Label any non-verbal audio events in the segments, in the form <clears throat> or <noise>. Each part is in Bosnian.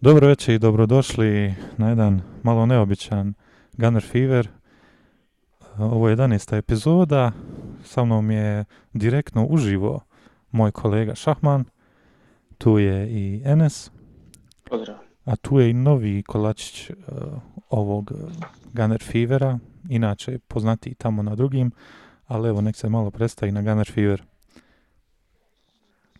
Dobro večer i dobrodošli na jedan malo neobičan Gunner Fever. Ovo je 11. epizoda, sa mnom je direktno uživo moj kolega Šahman, tu je i Enes, Pozdrav. a tu je i novi kolačić uh, ovog Gunner Fevera, inače poznati tamo na drugim, ali evo nek se malo predstavi na Gunner Fever.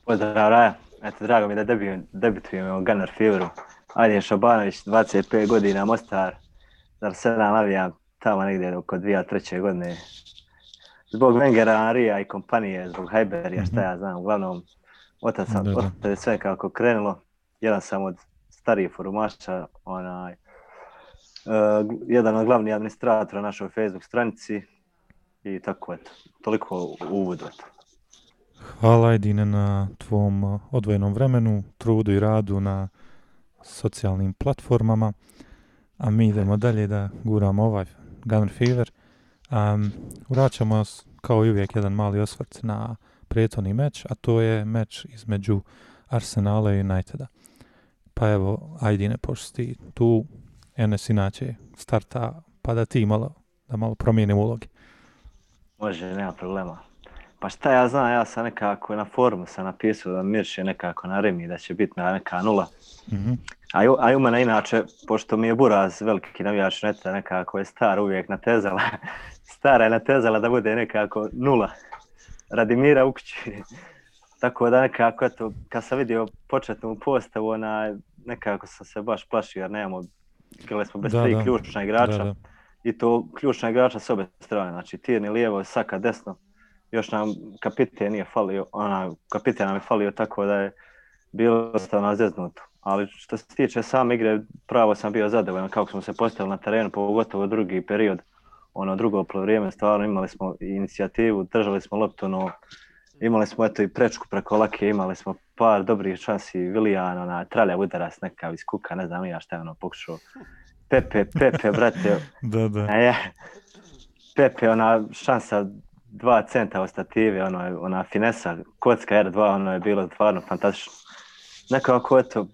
Pozdrav Raja. Eto, drago mi da debijujem, debitujem u Gunner Feveru. Adjen Šabanović, 25 godina, Mostar. Zar se nam navijam tamo negdje oko 2003. godine. Zbog Wengera, Arija i kompanije, zbog Hyberija, šta ja znam, uglavnom, otac sam, otac je sve kako krenulo. Jedan sam od starijih forumaša, onaj, uh, jedan od glavnih administratora na našoj Facebook stranici i tako eto, toliko uvodu eto. Hvala Edine na tvom uh, odvojenom vremenu, trudu i radu na socijalnim platformama, a mi idemo dalje da guramo ovaj Gunner Fever. Um, vraćamo kao i uvijek jedan mali osvrt na prijetorni meč, a to je meč između Arsenala i Uniteda. Pa evo, Ajdine, pošto ti tu, Enes inače starta, pa da ti malo, da malo promijenim uloge. Može, nema problema. Pa šta ja znam, ja sam nekako na forumu sam napisao da Mirš je nekako na remi, da će biti na neka nula. Mhm. A, ju, a u mene inače, pošto mi je Buraz veliki navijač neta, nekako je star uvijek natezala, <laughs> stara je natezala da bude nekako nula. Radimira u kući. Tako da nekako, eto, kad sam vidio početnu postavu, ona, nekako sam se baš plašio jer nemamo, igrali smo bez Da, tri da. ključna igrača Da, da. i to ključna igrača s obe strane, znači Tirni lijevo, Saka desno. Još nam kapiten nije falio, ona, kapiten nam je falio tako da je bilo jednostavno zeznuto. Ali što se tiče same igre, pravo sam bio zadovoljan kako smo se postavili na terenu, pogotovo drugi period, ono drugo vrijeme, stvarno imali smo inicijativu, držali smo loptu, no imali smo eto i prečku preko lake, imali smo par dobrih šansi, Vilijan, ona tralja udarac nekav iz kuka, ne znam ja šta je ono pokušao. Pepe, Pepe, brate, <laughs> Da, da. A je, Pepe, ona šansa dva centa od stative, ono ona finesa, kocka R2, ono je bilo stvarno fantastično. Nekako, eto,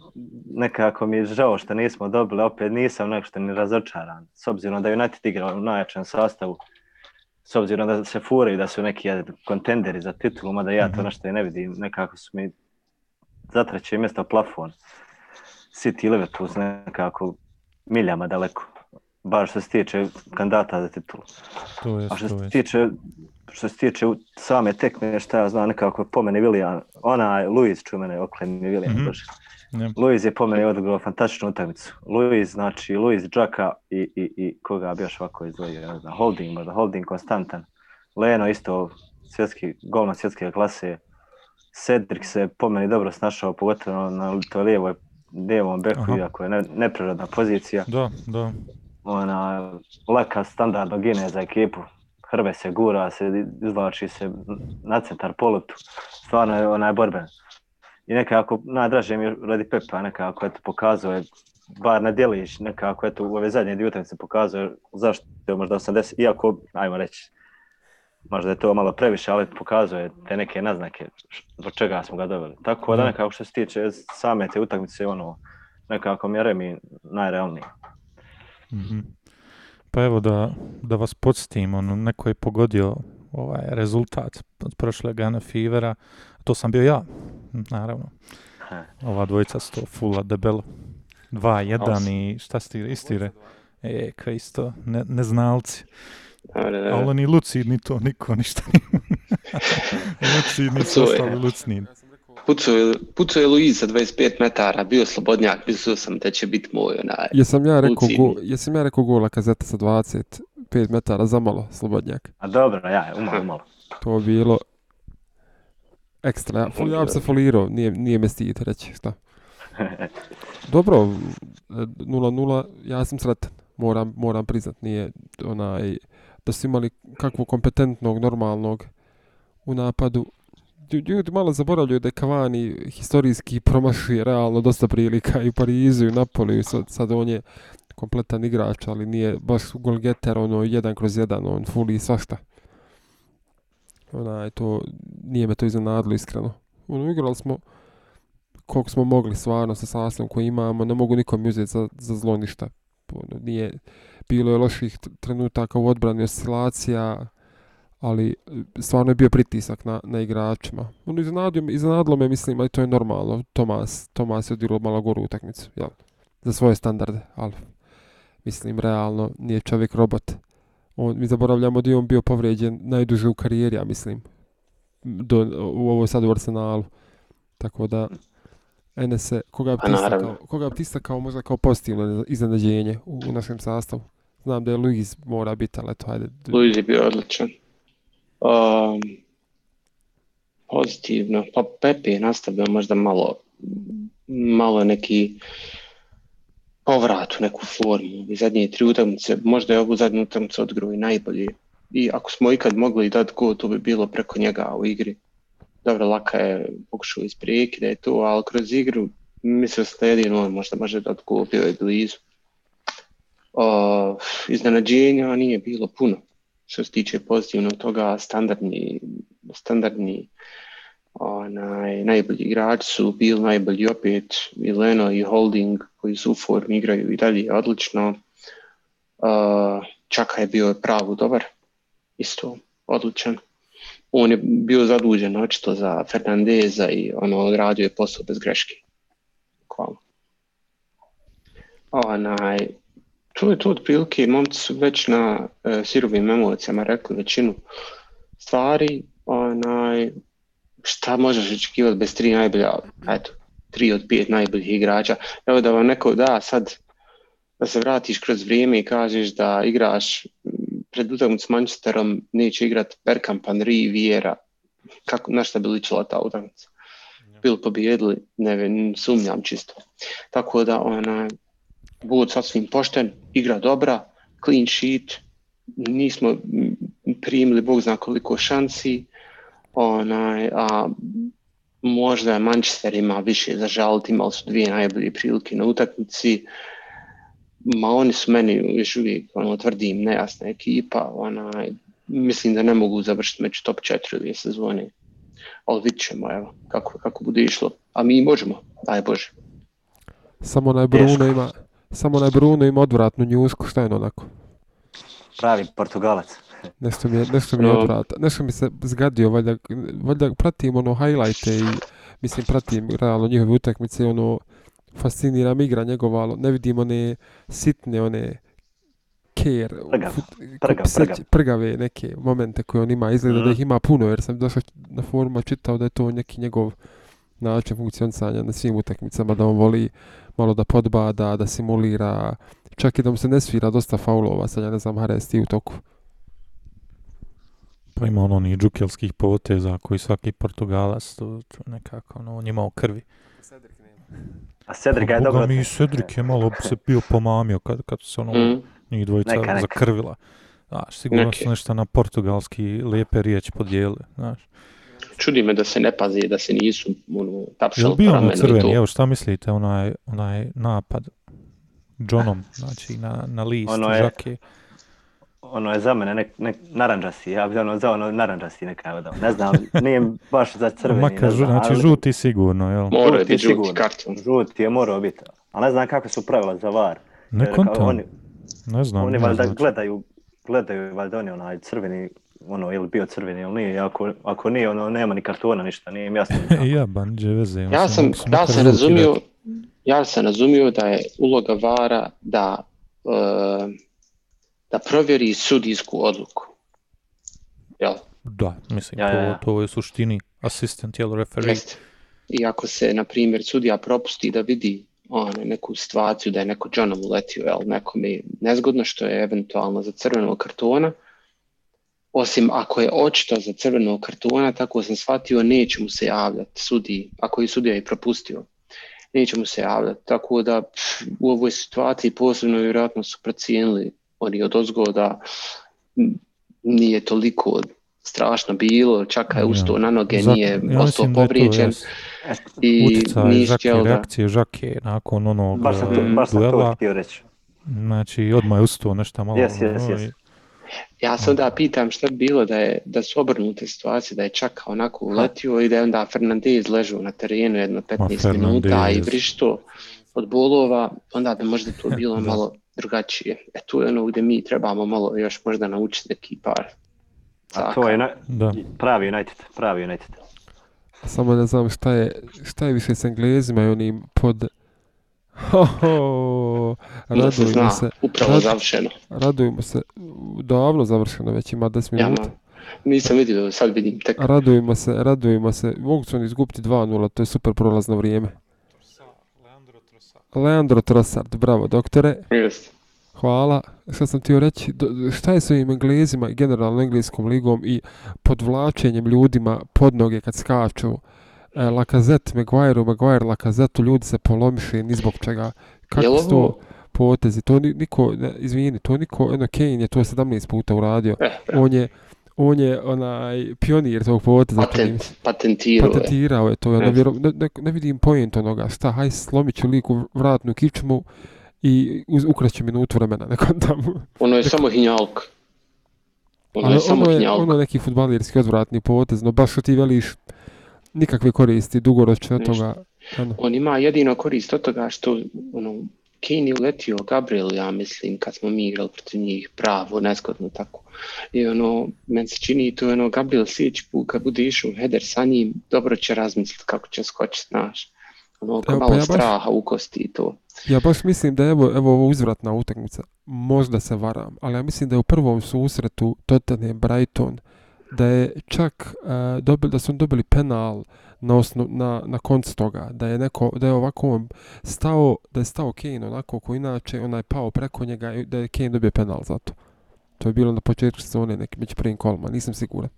nekako mi je žao što nismo dobili, opet nisam nešto ni razočaran, s obzirom da je United igrao u najjačem sastavu, s obzirom da se furaju da su neki kontenderi za titulu, mada ja to Mhm. nešto i ne vidim, nekako su mi za treće mjesto plafon. City i Liverpool nekako miljama daleko, bar što se tiče kandidata za titulu. To je, A što to se tiče što se tiče same tekme, šta ja znam, nekako po meni Willian, ona je Luiz ču mene okleni Mhm. mm -hmm. Ne, Luiz je po meni odigrao fantastičnu utakmicu. Luiz, znači Luiz Džaka i, i, i koga bi još ovako izdvojio, ne znam, Holding, možda Holding konstantan. Leno isto svjetski, golman svjetske klase. Cedric se po meni dobro snašao, pogotovo na toj lijevoj, lijevom beku, iako je ne, neprirodna pozicija Da, da. Ona laka standardno gine za ekipu. Hrbe se, gura se, izvlači se na centar polutu. Stvarno je onaj borben. I nekako najdraže mi je radi Pepa, nekako eto pokazao je bar na djelić, nekako eto u ove zadnje dvije utakmice pokazao je zašto je možda 80, iako, ajmo reći, možda je to malo previše, ali pokazao je te neke naznake zbog čega smo ga doveli. Tako da Da. nekako što se tiče same te utakmice, ono, nekako mi je Remi najrealniji. Mhm. Pa evo da, da vas podsjetim, ono, neko je pogodio ovaj rezultat od prošle Gana Fevera, to sam bio ja, naravno. Ova dvojica su to fulla debelo. 2-1 Os. i šta ste istire? E, kaj isto, ne, neznalci. Dobre, Ali ni lucidni to, niko ništa nije. <laughs> lucidni su ostali lucni. Pucao je, pucao je Luiz sa 25 metara, bio slobodnjak, mislio sam da će biti moj onaj. Jesam ja rekao, go, jesam ja rekao gola kazeta sa 25 metara za malo, slobodnjak. A dobro, ja, umalo, umalo. To je bilo ekstra. Ja, fol, ja bi se folirao, nije, nije me stid reći, šta. Dobro, e, 0-0, ja sam sretan. Moram, moram priznat, nije onaj, da su imali kakvog kompetentnog, normalnog u napadu. Ljudi malo zaboravljaju da je Cavani historijski promašuje realno dosta prilika i u Parizu i u Napoliju. Sad, sad on je kompletan igrač, ali nije baš golgeter, ono, jedan kroz jedan, on fuli svašta. Onaj, to, nije me to iznenadilo iskreno. Ono, igrali smo koliko smo mogli stvarno sa sastavom koji imamo, ne mogu nikom uzeti za, za zlo ništa. Ono, nije, bilo je loših trenutaka u odbrani oscilacija, ali e, stvarno je bio pritisak na, na igračima. Ono, iznenadio, me- iznenadilo me, mislim, ali to je normalno. Tomas, Tomas je odigrao malo goru utakmicu, jel? Za svoje standarde, ali mislim, realno, nije čovjek robot. On, mi zaboravljamo da je on bio povrijeđen najduže u karijeri, ja mislim, do, u ovoj sad u Arsenalu. Tako da, Enese, koga bi Pa ti naravno. istakao, koga bi ti istakao možda kao pozitivno iznenađenje u, u našem sastavu? Znam da je Luiz mora biti, ali eto, hajde. Luiz je bio odličan. Um, pozitivno. Pa Pepe je nastavio možda malo, malo neki povrat u neku formu. I zadnje tri utakmice, možda je ovu zadnju utakmicu odgrao i najbolje. I ako smo ikad mogli dati gol, to bi bilo preko njega u igri. Dobro, Laka je pokušao iz prekida je to, ali kroz igru mislio sam da jedino on možda može dati go, bio je blizu. Uh, iznenađenja nije bilo puno što se tiče pozitivno toga, standardni, standardni onaj, najbolji igrači su bili najbolji opet i Leno i Holding koji su u formi igraju i dalje odlično. Uh, Čaka je bio pravo dobar, isto odličan. On je bio zadužen očito za Fernandeza i ono odradio je posao bez greške. Hvala. Onaj, to je to otprilike, momci su već na e, sirovim emocijama rekli većinu stvari, onaj, šta možeš očekivati bez tri najbolja, eto, tri od pet najboljih igrača. Evo da vam neko da sad, da se vratiš kroz vrijeme i kažeš da igraš pred utakmicu s Manchesterom, neće igrat Bergkamp, Henry, Vieira, kako, na šta bi ličila ta utakmica? Bili pobijedili, ne sumnjam čisto. Tako da, onaj, Bud sasvim pošten, igra dobra, clean sheet, nismo primili bog zna koliko šansi, onaj, a možda je Manchester ima više za žaliti, imali su dvije najbolje prilike na utakmici, ma oni su meni još uvijek, ono, tvrdim, nejasna ekipa, onaj, mislim da ne mogu završiti među top 4 ove sezone, ali vidit ćemo, evo, kako, kako bude išlo, a mi možemo, daj Bože. Samo onaj Teško. Bruno ima, samo onaj Bruno ima odvratnu njusku, šta je ono onako? Pravi Portugalac. <laughs> Nešto mi je, nešto mi je odvrata, nešto mi se zgadio, valjda, valjda pratim ono highlighte i mislim pratim realno njihove utakmice, ono fascinira me igra njegova, ali ne vidim one sitne, one care, Prgav, fut- prgav, ko pseć- prgav. prgave neke momente koje on ima, izgleda da Mhm. ih ima puno, jer sam došao na foruma čitao da je to neki njegov način funkcionisanja na svim utakmicama, da on voli malo da podbada, da simulira, čak i da mu se ne svira dosta faulova, sad ja ne znam, Hares ti u toku. Pa ima ono ni džukelskih poteza koji svaki Portugalac, to, to nekako, ono, on je imao krvi. A Cedric je Pa, dobro. Mi, Cedric je malo se bio pomamio kad, kad su se ono, Mm. njih dvojica Neka, neka. zakrvila. Znaš, sigurno Neke. su nešto na portugalski lijepe riječi podijeli, znaš. Čudi me da se ne pazi, da se nisu ono, Je li tapšali bio po ono ramenu i crveni, to. evo šta mislite, onaj, onaj napad Johnom, znači na, na list, Ono je- žake. Ono je za mene nek, nek naranđasti, ja bi ono za ono naranđasti neka evo dao. Ne znam, nije baš za crveni. Makar, znam, znači ali žuti sigurno, jel? Mora je Žuti biti žuti sigurno. karton. Žuti je morao biti. Ali ne znam kakve su pravila za VAR. Ne kontam, Oni, ne znam. oni valjda znači. gledaju, gledaju valjda oni onaj crveni, ono, ili bio crveni ili nije. Ako, ako nije, ono, nema ni kartona, ništa, nije im jasno. <laughs> Ja, banđe veze. Ja sam, mogu se ja sam razumio, ja sam razumio da je uloga VAR-a da, e, da provjeri sudijsku odluku. Jel? Da, mislim, Ja, to, ja, ja. to je u suštini asistent, jel, referee. Jeste. I ako se, na primjer, sudija propusti da vidi ono, neku situaciju da je neko Johnom uletio, jel, nekome je nezgodno što je eventualno za crvenog kartona, osim ako je očito za crvenog kartona, tako sam shvatio, neće mu se javljati sudiji, ako je sudija i propustio, neće mu se javljati. Tako da pff, u ovoj situaciji posebno vjerojatno su procijenili oni od ozgoda nije toliko strašno bilo, čak je Ja. ustao na noge, Zato- nije ja ostao povrijeđen i Uticaj žake, da... reakcije žake nakon onog Baš sam to, eh, baš sam to htio reći. Znači, odmah je ustao nešto malo. Jes, jes, ono, jes. i- Ja se onda pitam šta bi bilo da, je, da su obrnute situacije, da je čak onako uletio i da je onda Fernandez ležao na terenu jedno 15 minuta i vrišto od bolova, onda bi možda to <laughs> bilo malo drugačije. E tu je ono gdje mi trebamo malo još možda naučiti neki par. A to je na, Da. pravi United, pravi United. Samo ne znam šta je, šta je više s Englezima i onim pod... Ho, ho, Da se radujemo zna, se, upravo rad- završeno. radujemo se, davno završeno, već ima 10 Ja, minuta. ma, nisam vidio, sad vidim tek. Radujemo se, radujemo se, mogu su oni izgubiti 2-0, to je super prolazno vrijeme. Leandro Trossard, bravo doktore, Jest. hvala. Što sam htio reći, do- šta je s ovim Englezima generalno engleskom ligom i podvlačenjem ljudima pod noge kad skaču? E, Lacazette, Maguire, Maguire, Lacazette, ljudi se polomiše ni zbog čega. Jel su to potezi? To ni- niko, ne, izvini, to niko, eno Kane je to 17 puta uradio. Eh, bravo. On je, on je onaj pionir tog poteza. Patent, patentirao je. patentirao je to, ja ne, Jeste. vjerujem- ne, ne, ne vidim point onoga, šta, haj slomit ću liku vratnu kičmu i uz, ukraću minutu vremena, nekom tamo. Ono je samo hinjalk. Ono je samo ono je, hinjalk. ono je neki futbalirski odvratni potez, no baš što ti veliš nikakve koristi dugoročno od toga. Ano, On ima jedino korist od toga što ono, Kane je uletio Gabriel, ja mislim, kad smo mi igrali protiv njih, pravo, nezgodno tako. I ono, meni se čini to ono, Gabriel sljedeći put kad bude išao header sa njim, dobro će razmisliti kako će skočiti, znaš. Ono, Evo, pa malo ja baš- straha u kosti i to. ja baš mislim da je evo, evo ovo uzvratna utakmica, možda se varam, ali ja mislim da je u prvom susretu Tottenham Brighton, da je čak uh, dobili, da su dobili penal na, osnov, na, na koncu toga, da je neko, da je ovako stao, da je stao Kane onako ko inače, onaj pao preko njega i da je Kane dobio penal za to. To je bilo na početku sezone neki među prvim kolima, nisam siguran.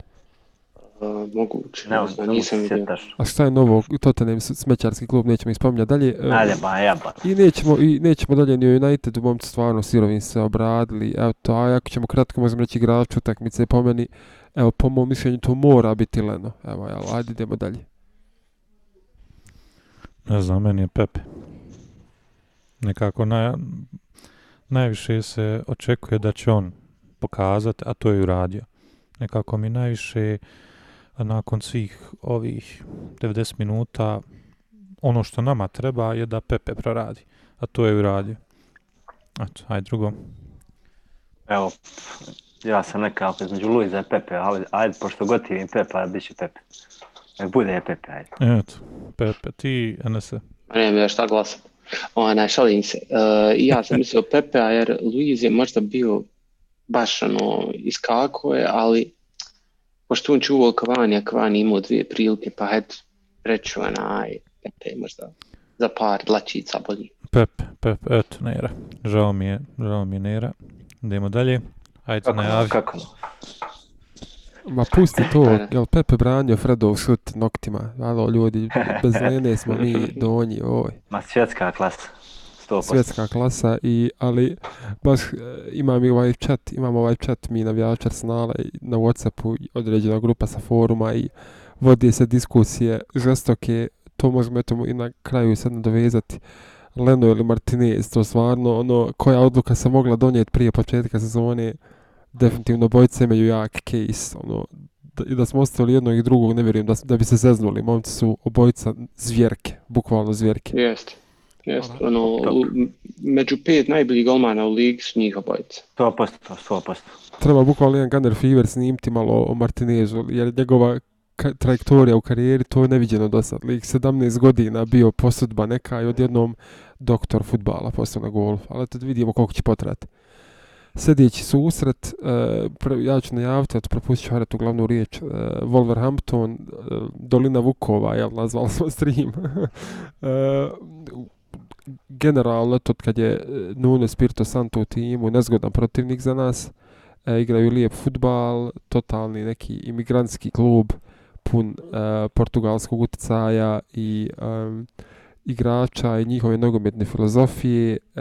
Uh, moguće, Ne, ne nisam vidio. A šta je novo, Tottenham smećarski klub, nećemo ih spominjati dalje. E, Ajde, ba, jeba. I nećemo, i nećemo dalje ni o Unitedu, momci stvarno sirovin se obradili. Evo to, a ako ćemo kratko možemo reći igrač utakmice po meni, evo po mom mišljenju to mora biti Leno. Evo, jel, ajde idemo dalje. Ne znam, meni je Pepe. Nekako naj, najviše se očekuje da će on pokazati, a to je uradio. Nekako mi najviše nakon svih ovih 90 minuta ono što nama treba je da Pepe proradi, a to je uradio. Eto, ajde drugo. Evo, ja sam nekako između Luiza i Pepe, ali ajde, pošto gotivim Pepe, bit će Pepe. Nek bude Pepe, ajde. Eto, Pepe, ti, Enese. Ma nemam ja šta glasat. Ona, šalim se. Uh, ja sam mislio Pepea jer Luiz je možda bio baš ono iskako je, ali pošto on čuvao Cavani, a Cavani imao dvije prilike, pa eto, reću onaj Pepe je možda za par dlačica bolji. Pepe, Pepe, eto, Nera. Žao mi je, žao mi je Nera. Idemo dalje. Ajde, Kako, najavi. kako? Ma pusti to, jel Pepe branio Fredov šut noktima? Alo, ljudi, bez Lene smo mi donji, oj. Ma svjetska klasa. 100%. svjetska klasa i ali baš e, imam i ovaj chat, imam ovaj chat mi navijači Arsenala na Whatsappu određena grupa sa foruma i vodi se diskusije žestoke, to možemo eto i na kraju sad nadovezati. Leno ili Martinez, to stvarno ono, koja odluka se mogla donijeti prije početka sezone, definitivno bojice imaju jak case, ono, da, i da smo ostavili jednog i drugog, ne vjerujem da, da bi se zeznuli, momci su obojica zvjerke, bukvalno zvjerke. Jeste. Hvala. Ono, Top. među pet najboljih golmana u ligi su njih obojica. 100%, 100%. treba bukvalno jedan Gunner Fever snimiti malo o Martinezu, jer njegova ka- trajektorija u karijeri to je neviđeno do sad. Lik 17 godina bio posudba neka i odjednom doktor futbala postao na golf. Ali tad vidimo koliko će potrati. Sljedeći susret, uh, pre- ja ću najaviti, eto propustit ću Haretu glavnu riječ, uh, Wolverhampton, uh, Dolina Vukova, jel, nazvali smo stream. uh, <laughs> generalno, to kad je Nuno Spirito Santo u timu, nezgodan protivnik za nas, e, igraju lijep futbal, totalni neki imigrantski klub, pun e, portugalskog utjecaja i e, igrača i njihove nogometne filozofije. E,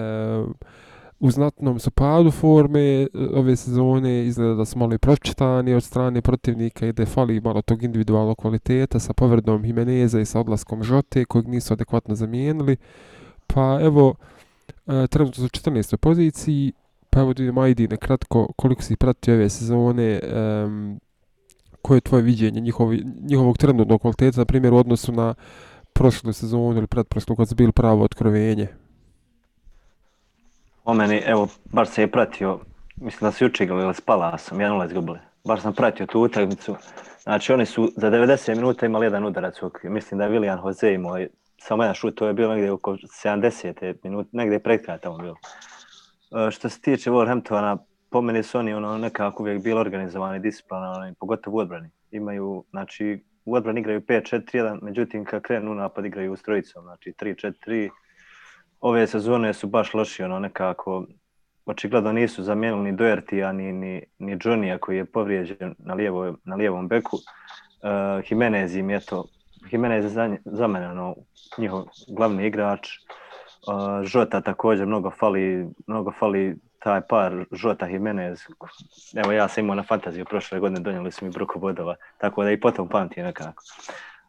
u znatnom su padu forme e, ove sezone, izgleda da su malo i pročitani od strane protivnika i da je fali malo tog individualnog kvaliteta sa povredom Jimeneza i sa odlaskom Žote kojeg nisu adekvatno zamijenili. Pa evo, e, trenutno su 14. poziciji, Pa evo da vidimo, kratko, koliko si pratio ove sezone, um, koje je tvoje viđenje njihov, njihovog trenutnog kvaliteta, na primjer, u odnosu na prošlu sezonu ili pretprošlu, kad su bili pravo otkrovenje? O meni, evo, baš se je pratio, mislim da su juče igrali, ali spala sam, 1-0 izgubili. Baš sam pratio tu utakmicu. Znači, oni su za 90 minuta imali jedan udarac u okviju. Mislim da je Vilijan Jose imao samo jedan šut, to je bilo negdje oko 70 minuta, negdje pred kraja tamo bilo. E, što se tiče Wolverhamptona, po meni su oni ono nekako uvijek bili organizovani, disciplinarni, pogotovo u odbrani. Imaju, znači, u odbrani igraju 5-4-1, međutim kad krenu napad igraju u strojicom, znači 3-4-3. Ove sezone su baš loši, ono nekako, očigledno nisu zamijenili ni Doertija, ni, ni, ni Johnny koji je povrijeđen na, lijevo, na lijevom beku. Uh, Jimenez im je to, Jimenez je za, za mene ono, njihov glavni igrač. E, uh, Žota također mnogo fali, mnogo fali taj par Žota Jimenez. Evo ja sam imao na fantaziju prošle godine, donijeli su mi bruku bodova, tako da i potom pamti nekako.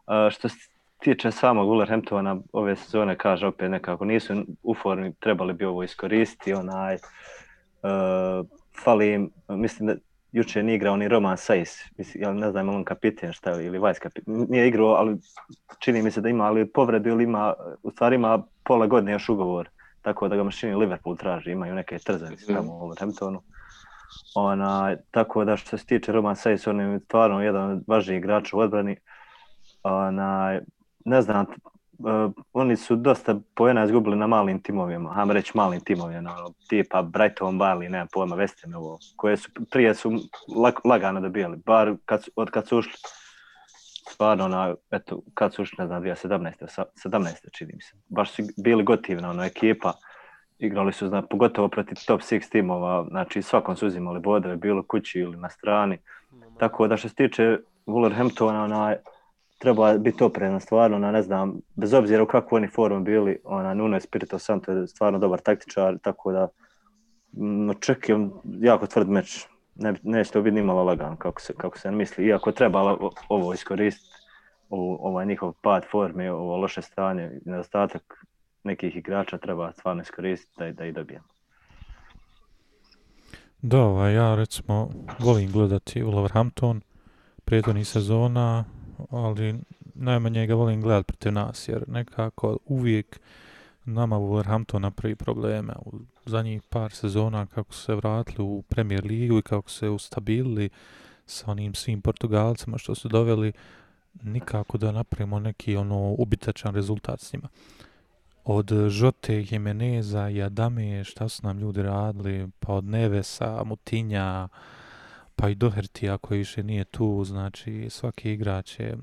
Uh, što se tiče samog Wolverhamptona ove sezone, kaže opet nekako, nisu u formi, trebali bi ovo iskoristiti, onaj, uh, fali im, mislim da juče nije igrao ni Roman Saiz, mislim, ja ne znam, on kapiten šta je, ili vice kapiten, nije igrao, ali čini mi se da ima, ali povredu ili ima, u stvari ima pola godine još ugovor, tako da ga mašini Liverpool traži, imaju neke trzavice tamo u Wolverhamptonu. Ona, tako da što se tiče Roman Saiz, on je stvarno jedan od važnijih igrača u odbrani. Ona, ne znam, uh, oni su dosta pojena izgubili na malim timovima, hajmo reći malim timovima, ono, tipa Brighton, Bali, nema pojma, West ovo, koje su, prije su lag, lagano dobijali, bar kad, od kad su ušli, stvarno, na, eto, kad su ušli, ne znam, 2017. 17. čini mi se, baš su bili gotivna, ono, ekipa, igrali su, zna, pogotovo protiv top 6 timova, znači svakom su uzimali bodove, bilo kući ili na strani, tako da što se tiče Wolverhamptona, onaj, treba biti oprezan stvarno, na ne znam, bez obzira u kakvu oni formu bili, ona Nuno Espirito Santo je stvarno dobar taktičar, tako da mm, m, očekujem jako tvrd meč. Ne, neće to biti nimalo lagan kako se, kako se misli, iako treba ovo iskoristiti, u ovaj njihov pad forme, ovo loše stanje, nedostatak nekih igrača treba stvarno iskoristiti da, da i dobijemo. Da, ovaj, ja recimo volim gledati Wolverhampton prijetvornih sezona, ali najmanje ga volim gledat protiv nas, jer nekako uvijek nama Wolverhampton napravi probleme u zadnjih par sezona kako su se vratili u Premier Ligu i kako se ustabilili sa onim svim Portugalcima što su doveli nikako da napravimo neki ono ubitačan rezultat s njima. Od Žote, Jimeneza i Adame, šta su nam ljudi radili, pa od Nevesa, Mutinja, pa i Doherty ako više nije tu, znači svaki igrač je,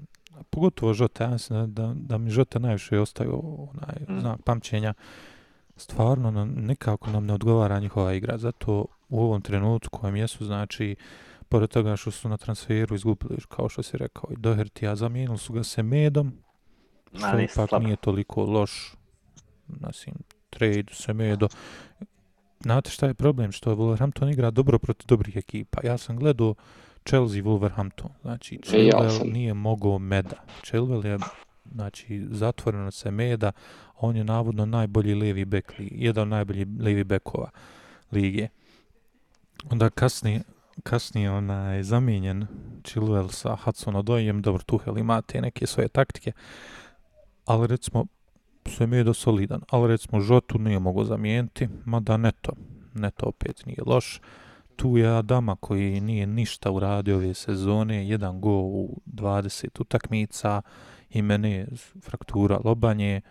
pogotovo Žota, ja mislim da, da mi Žota najviše ostaju onaj mm. znak pamćenja, stvarno nam, nekako nam ne odgovara njihova igra, zato u ovom trenutku kojem jesu, znači, pored toga što su na transferu izgubili, kao što si rekao, i Doherty, a zamijenili su ga se medom, što ipak nije toliko loš, nasim, trade se medo, znate šta je problem, što Wolverhampton igra dobro protiv dobrih ekipa. Ja sam gledao Chelsea Wolverhampton, znači Chilwell ja nije mogao meda. Chilwell je znači zatvoreno se meda, on je navodno najbolji levi bek, jedan od najboljih levi bekova lige. Onda kasnije, kasnije ona je zamijenjen Chilwell sa Hudson Odojem, dobro Tuhel ima te neke svoje taktike, ali recimo sve mi je do solidan, ali recimo Žotu nije mogo zamijeniti, mada Neto, Neto opet nije loš. Tu je Adama koji nije ništa uradio ove sezone, jedan go u 20 utakmica, i mene fraktura lobanje.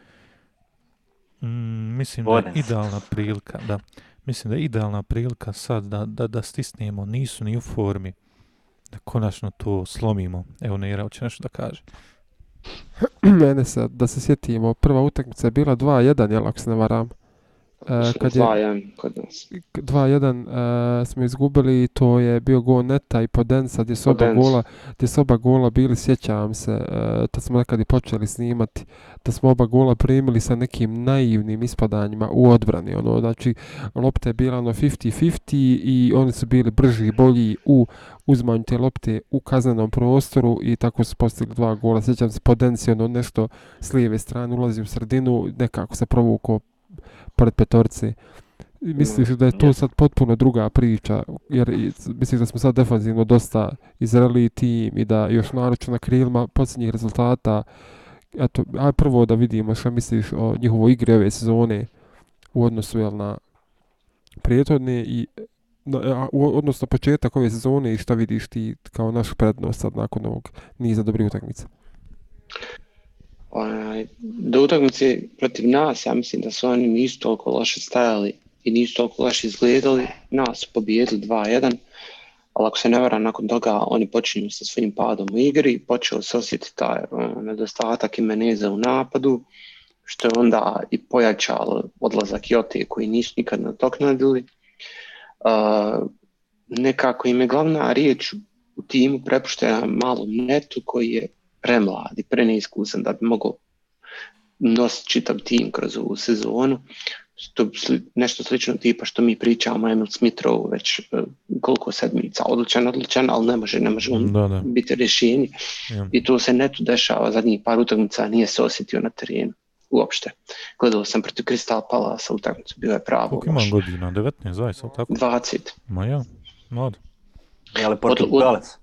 Mm, mislim da je idealna prilika, da, mislim da je idealna prilika sad da, da, da stisnemo, nisu ni u formi, da konačno to slomimo. Evo, Nera, hoće nešto da kaže. <clears throat> Mene se, da se sjetimo, prva utakmica je bila 2-1, jel ako se ne varam? Uh, kad je 2-1 kod nas. 2-1 uh, smo izgubili i to je bio gol Neta i Podensa gdje su oba gola, gdje su oba gola bili, sjećam se, uh, da smo nekad i počeli snimati, da smo oba gola primili sa nekim naivnim ispadanjima u odbrani. Ono, znači, lopta je bila ono 50-50 i oni su bili brži i bolji u uzmanju te lopte u kaznenom prostoru i tako su postigli dva gola. Sjećam se, Podensi ono nešto s lijeve strane ulazi u sredinu, nekako se provukao pored petorci I Misliš da je to sad potpuno druga priča, jer mislim da smo sad defanzivno dosta izreli tim i da još naročno na krilima posljednjih rezultata. Eto, aj prvo da vidimo šta misliš o njihovoj igri ove sezone u odnosu jel, na prethodne i na, u odnosno početak ove sezone i šta vidiš ti kao našu prednost sad nakon ovog niza dobrih utakmica. Onaj, do utakmice protiv nas, ja mislim da su oni nisu toliko loše stajali i nisu toliko loše izgledali. Nas pobijedili 2-1, ali ako se ne varam, nakon toga oni počinju sa svojim padom u igri, počeo se osjetiti taj ono, nedostatak Imeneza u napadu, što je onda i pojačalo odlazak Jote koji nisu nikad nadoknadili. Uh, nekako im je glavna riječ u timu prepuštena malom netu koji je premlad i preneiskusan da bi mogao nositi čitav tim kroz ovu sezonu. Što, sli, nešto slično tipa što mi pričamo Emil Smithrow već uh, koliko sedmica, odličan, odličan, ali ne može, ne može on Da, da. biti rješenje. Ja. I to se netu dešava zadnjih par utakmica, nije se osjetio na terenu uopšte. Gledao sam protiv Crystal Palace utakmicu, bio je pravo Koliko imam godina? 19, zaista, ali tako? 20, Ma ja, mlad. Je li Portugalac?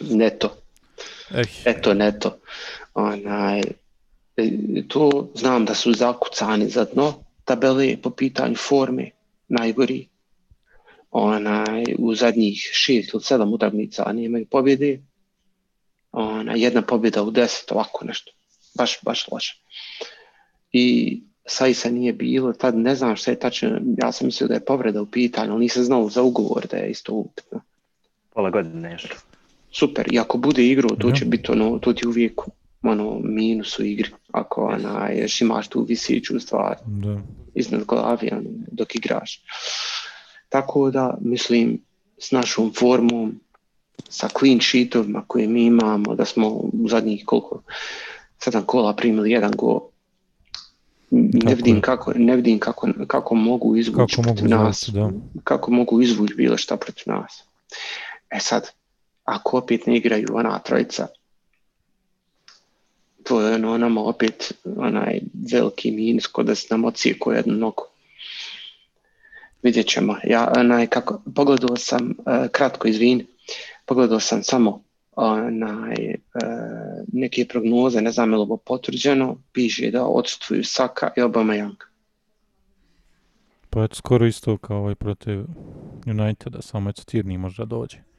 <laughs> neto. Ej, Eto, neto. Onaj, e, to znam da su zakucani za dno tabele po pitanju forme, najgori. Onaj, u zadnjih šest ili sedam utakmica nemaju pobjede. Ona, jedna pobjeda u deset, ovako nešto. Baš, baš loše. I Sajsa nije bilo, tad ne znam šta je tačno, ja sam mislio da je povreda u pitanju, ali nisam znao za ugovor da je isto upitno. Pola godine još. Super, i ako bude igrao, to će biti ono, to ti uvijek ono, minus u igri, ako ona, još imaš tu visiću stvar da. iznad glavi ono, dok igraš. Tako da, mislim, s našom formom, sa clean sheetovima koje mi imamo, da smo u zadnjih koliko, sedam kola primili jedan gol, ne vidim, kako, ne vidim kako, kako mogu izvući Kako mogu protiv nas izvući, da. kako mogu izvući bilo šta protiv nas. E sad, ako opet ne igraju ona trojica, to je ono nama opet onaj veliki minus kod da se nam ocijeko jednu nogu. Vidjet ćemo. Ja onaj, kako, pogledao sam, uh, kratko izvin, pogledao sam samo onaj, uh, neke prognoze, ne znam je li potvrđeno, piše da odstvuju Saka i Aubameyang. Pa je skoro isto kao ovaj protiv Uniteda, samo eto Tierney možda dođe.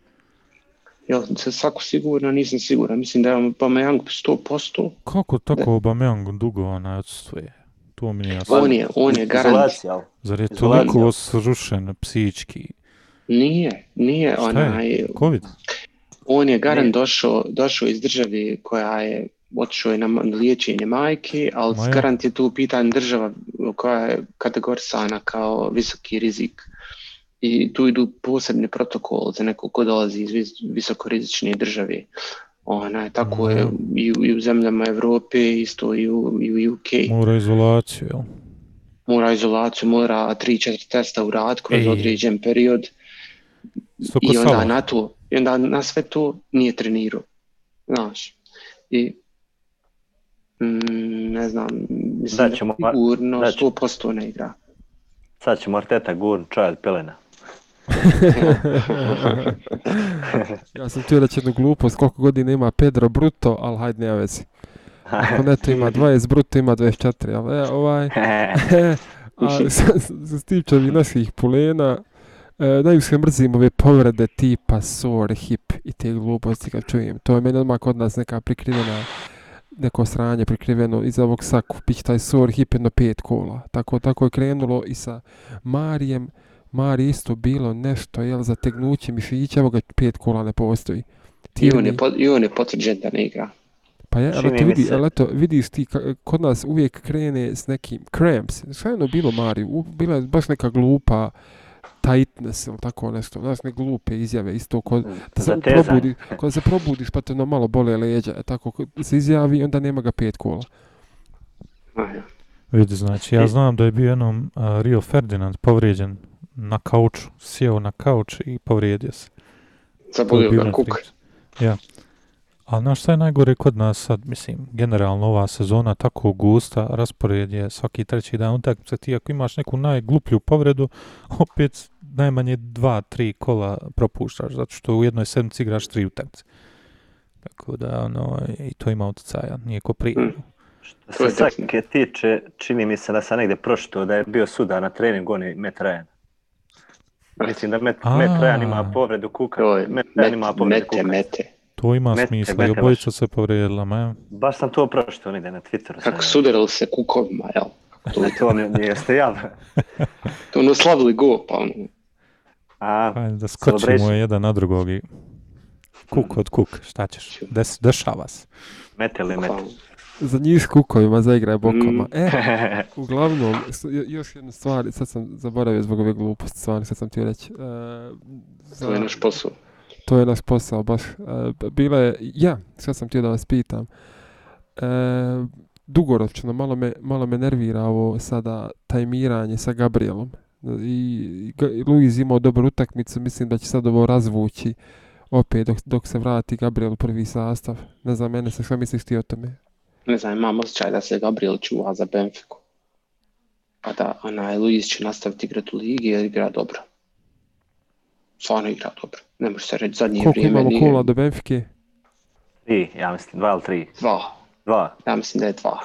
Jel se Sako sigurno, nisam siguran. Mislim da je Aubameyang 100%. Kako tako Aubameyang dugo onaj odsustuje? To mi nije jasno. On je, on je garant. Izolacija. Zar je izolacija. toliko srušen psički? Nije, nije Šta je? onaj, Covid? on je garant došao, došao iz države koja je otišao je na liječenje majke, ali Ma ja. garant je tu u pitanju država koja je kategorisana kao visoki rizik. I tu idu posebni protokol za nekog ko dolazi iz vis- visokorizične države. Ona, tako je Mhm. i u, i u zemljama Evrope, isto i u, i u UK. Mora izolaciju, jel? Mora izolaciju, mora 3-4 testa urad kroz Ej. određen period. Isto ko I onda na to, i onda na sve to nije trenirao. Znaš. I mm, ne znam, mislim Da ćemo- sigurno da će- 100% ne igra. Sad će Morteta gurn čaj od pelena. <laughs> Ja sam htio reći jednu glupost, koliko godina ima Pedro Bruto, ali hajde nema vezi. Ako neto ima 20, Bruto ima 24, ali e, ovaj... <laughs> A sa- sa stiče ovih naših pulena, e, najviše mrzim ove povrede tipa sore, hip i te gluposti kad čujem. To je meni odmah kod nas neka prikrivena neko sranje prikriveno iza ovog saku, pić taj sor hip jedno pet kola. Tako, tako je krenulo i sa Marijem, Mari isto bilo nešto, jel, zategnuće mišića, evo ga pet kola ne postoji. I on, je, po- I on je potvrđen da ne igra. pa je, ali mi vidi, ali eto, vidiš ti, kod nas uvijek krene s nekim cramps. Šta je ono bilo, Mari? U, bila je baš neka glupa tightness ili tako nešto. Znaš, ne glupe izjave, isto kod da se probudi, kad se probudiš pa te ono malo bole leđa, e, tako kod se izjavi onda nema ga pet kola. Vidi, znači, ja znam da je bio jednom a, Rio Ferdinand povrijeđen na kauču, sjeo na kauč i povrijedio se. Zabolio bila ga kuk. Ja. Ali znaš šta je najgore kod nas sad, mislim, generalno ova sezona tako gusta, raspored je svaki treći dan utakmice, ti ako imaš neku najgluplju povredu, opet najmanje dva, tri kola propuštaš, zato što u jednoj sedmici igraš tri utakmice. Tako da, ono, i to ima utjecaja, nije ko prije. Mm. Što se Sake tiče, čini mi se da sam negdje pročito da je bio sudar na treningu, on je Matt Ryan. Mislim da A. Matt Ryan ima povredu kuka. To je Ryan ima povredu mete, kuka. mete. To ima Mete, smisla, mete i obojica se povrijedila, ma Baš sam to pročito negdje na Twitteru. Kako sudarili se kukovima, jel? To, To mi mi jeste jel? <laughs> to ono slavili go, pa ono, A, Hajde da skočimo Celebration. jedan na drugog i kuk od kuk, šta ćeš, Des, dešava se. mete li mete. bukvalno. Za njih s kukovima zaigraj bokama. Mm. E, <laughs> uglavnom, još jedna stvar, sad sam zaboravio zbog ove gluposti, stvarno sad sam ti reći. E, za- To je naš posao. To je naš posao, baš. E, bila je, ja, sad sam htio da vas pitam. E, dugoročno, malo me, malo me nervira ovo sada tajmiranje sa Gabrielom. I, i i Luiz imao dobru utakmicu, mislim da će sad ovo razvući opet dok, dok se vrati Gabriel u prvi sastav. Ne znam, mene se, šta misliš ti o tome? Ne znam, imam osjećaj da se Gabriel čuva za Benfiku. Pa da onaj Luis će nastaviti igrati u ligi jer igra dobro. Stvarno igra dobro. Ne može se reći zadnje Koliko vrijeme imamo nije kola do Benfike? Tri, ja mislim, dva ili tri. dva. Dva. Ja mislim da je dva.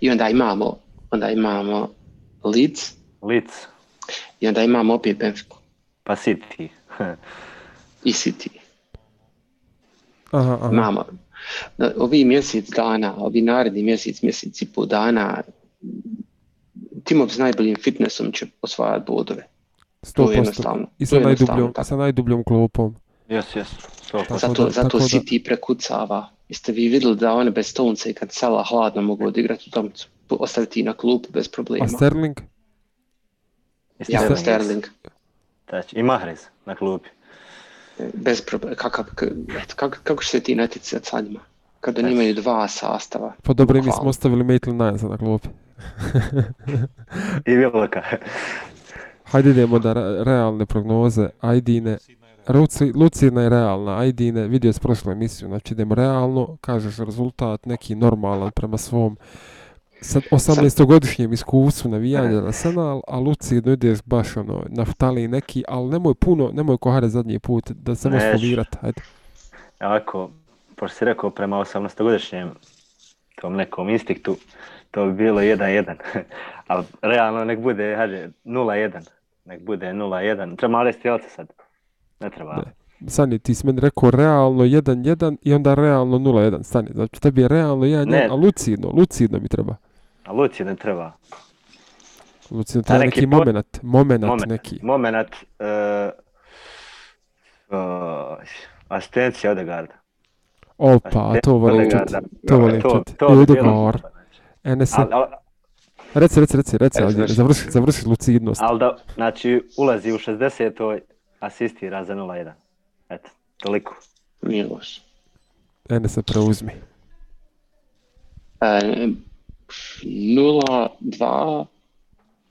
I onda imamo, onda imamo Leeds Lic, i onda imamo opet Benfiku pa City. <laughs> i City. Aha, aha. Imamo. Na- Ovi mjesec dana, ovi naredni mjesec, mjesec i pol dana, timov s najboljim fitnessom će osvajati bodove. To je 100%. jednostavno. I sa najdubljom, tako. sa najdubljom klopom. Jes, jes. Zato, da- zato tako da- City prekucava. Jeste vi vidjeli da one bez Stonesa i kad Sala hladno mogu odigrati u tom ostaviti na klupu bez problema. A Sterling? Ja, Sterling. Sterling. Znači, I Mahrez na klupi. Bez problema. Kakav, k- eto, kako, će se ti natjecati sa njima? Kada oni imaju dva sastava. Pa dobro, mi smo ostavili Maitland Niles na klupi. <laughs> I Vilka. Hajde idemo da re- realne prognoze. Ajdine, Luci, Lucidna je realna, Ajdine, vidio s prošlu emisiju, znači idemo realno, kažeš rezultat neki normalan prema svom sad 18-godišnjem iskustvu navijanja <laughs> na Arsenal, a Lucidno ideš baš ono, naftali neki, ali nemoj puno, nemoj kohare zadnji put, da se možeš folirat, hajde. Ovako, pošto si rekao prema 18-godišnjem tom nekom instiktu, to bi bilo 1-1. <laughs> Ali realno nek bude, hajde, 0-1. Nek bude 0-1. Treba malo strelca sad. Ne treba. Ne. Sani, ti si meni rekao realno 1-1 i onda realno 0-1. Stani, znači tebi je realno 1-1, Ne. a lucidno, lucidno mi treba. A Luci ne treba. Lucidno treba neki neki pot- moment, moment Moment. neki. Moment, uh, uh, asistencija Odegaarda. Opa, to volim čuti. To volim To, čuti. to Al, al, reci, reci, reci, reci, Evo, ali završi. završi, lucidnost. al da, znači, ulazi u 60. asistira za 0-1. Eto, toliko. Nije loš. Enese, preuzmi. E, 0-2,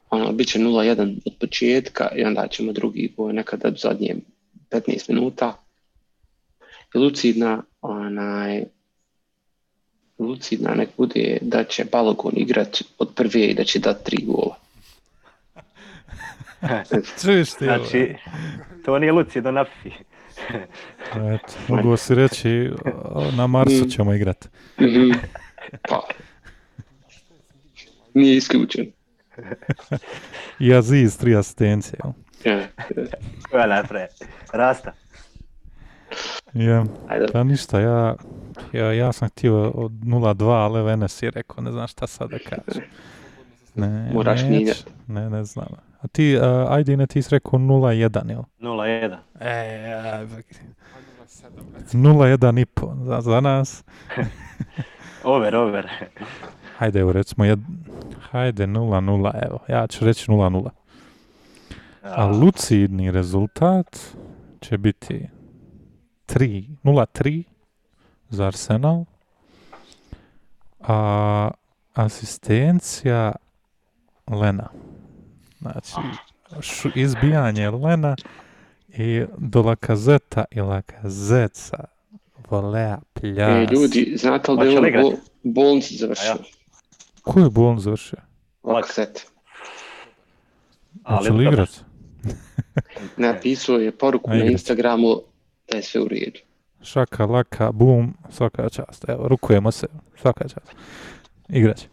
ono, bit će 0-1 od početka i onda ćemo drugi gol nekada u zadnje 15 minuta. I lucidna, onaj, lucidna nek bude da će Balogun igrat od prve i da će dati tri gola. <laughs> Čuješ ti ovo? Znači, to nije Luci do nafi. Eto, mogu si reći, na Marsu ćemo igrat. Mhm. pa. Nije isključen. <laughs> I Aziz, tri asistencije. Ja, <laughs> Koja najpre? Rasta. Ja, pa ništa, ja, ja, ja sam htio od 0-2, ali evo Enes je rekao, ne znam šta sad da kažem. Ne, Moraš mijenjati. Ne, ne znam. A ti, uh, ajde, ne, ti si rekao 0-1, jel? 0-1. E, ja, 0-1 i po za, za nas. <laughs> Over, over. Hajde, evo, recimo, jed... hajde 0-0, evo, ja ću reći 0-0. A lucidni rezultat će biti 3, 0-3 za Arsenal. A asistencija Lena. Znači, šu, izbijanje Lena i do Lakazeta i Lakazeca volea, pljas. E, ljudi, znate li da je li on igrat? bol, bolnicu završio? Ko je boln završio? Lakset. Ali Hoće li igrat? <laughs> Napisao je poruku na. Instagramu da je sve u redu. Šaka, laka, bum, svaka čast. Evo, rukujemo se, svaka čast. Igrać.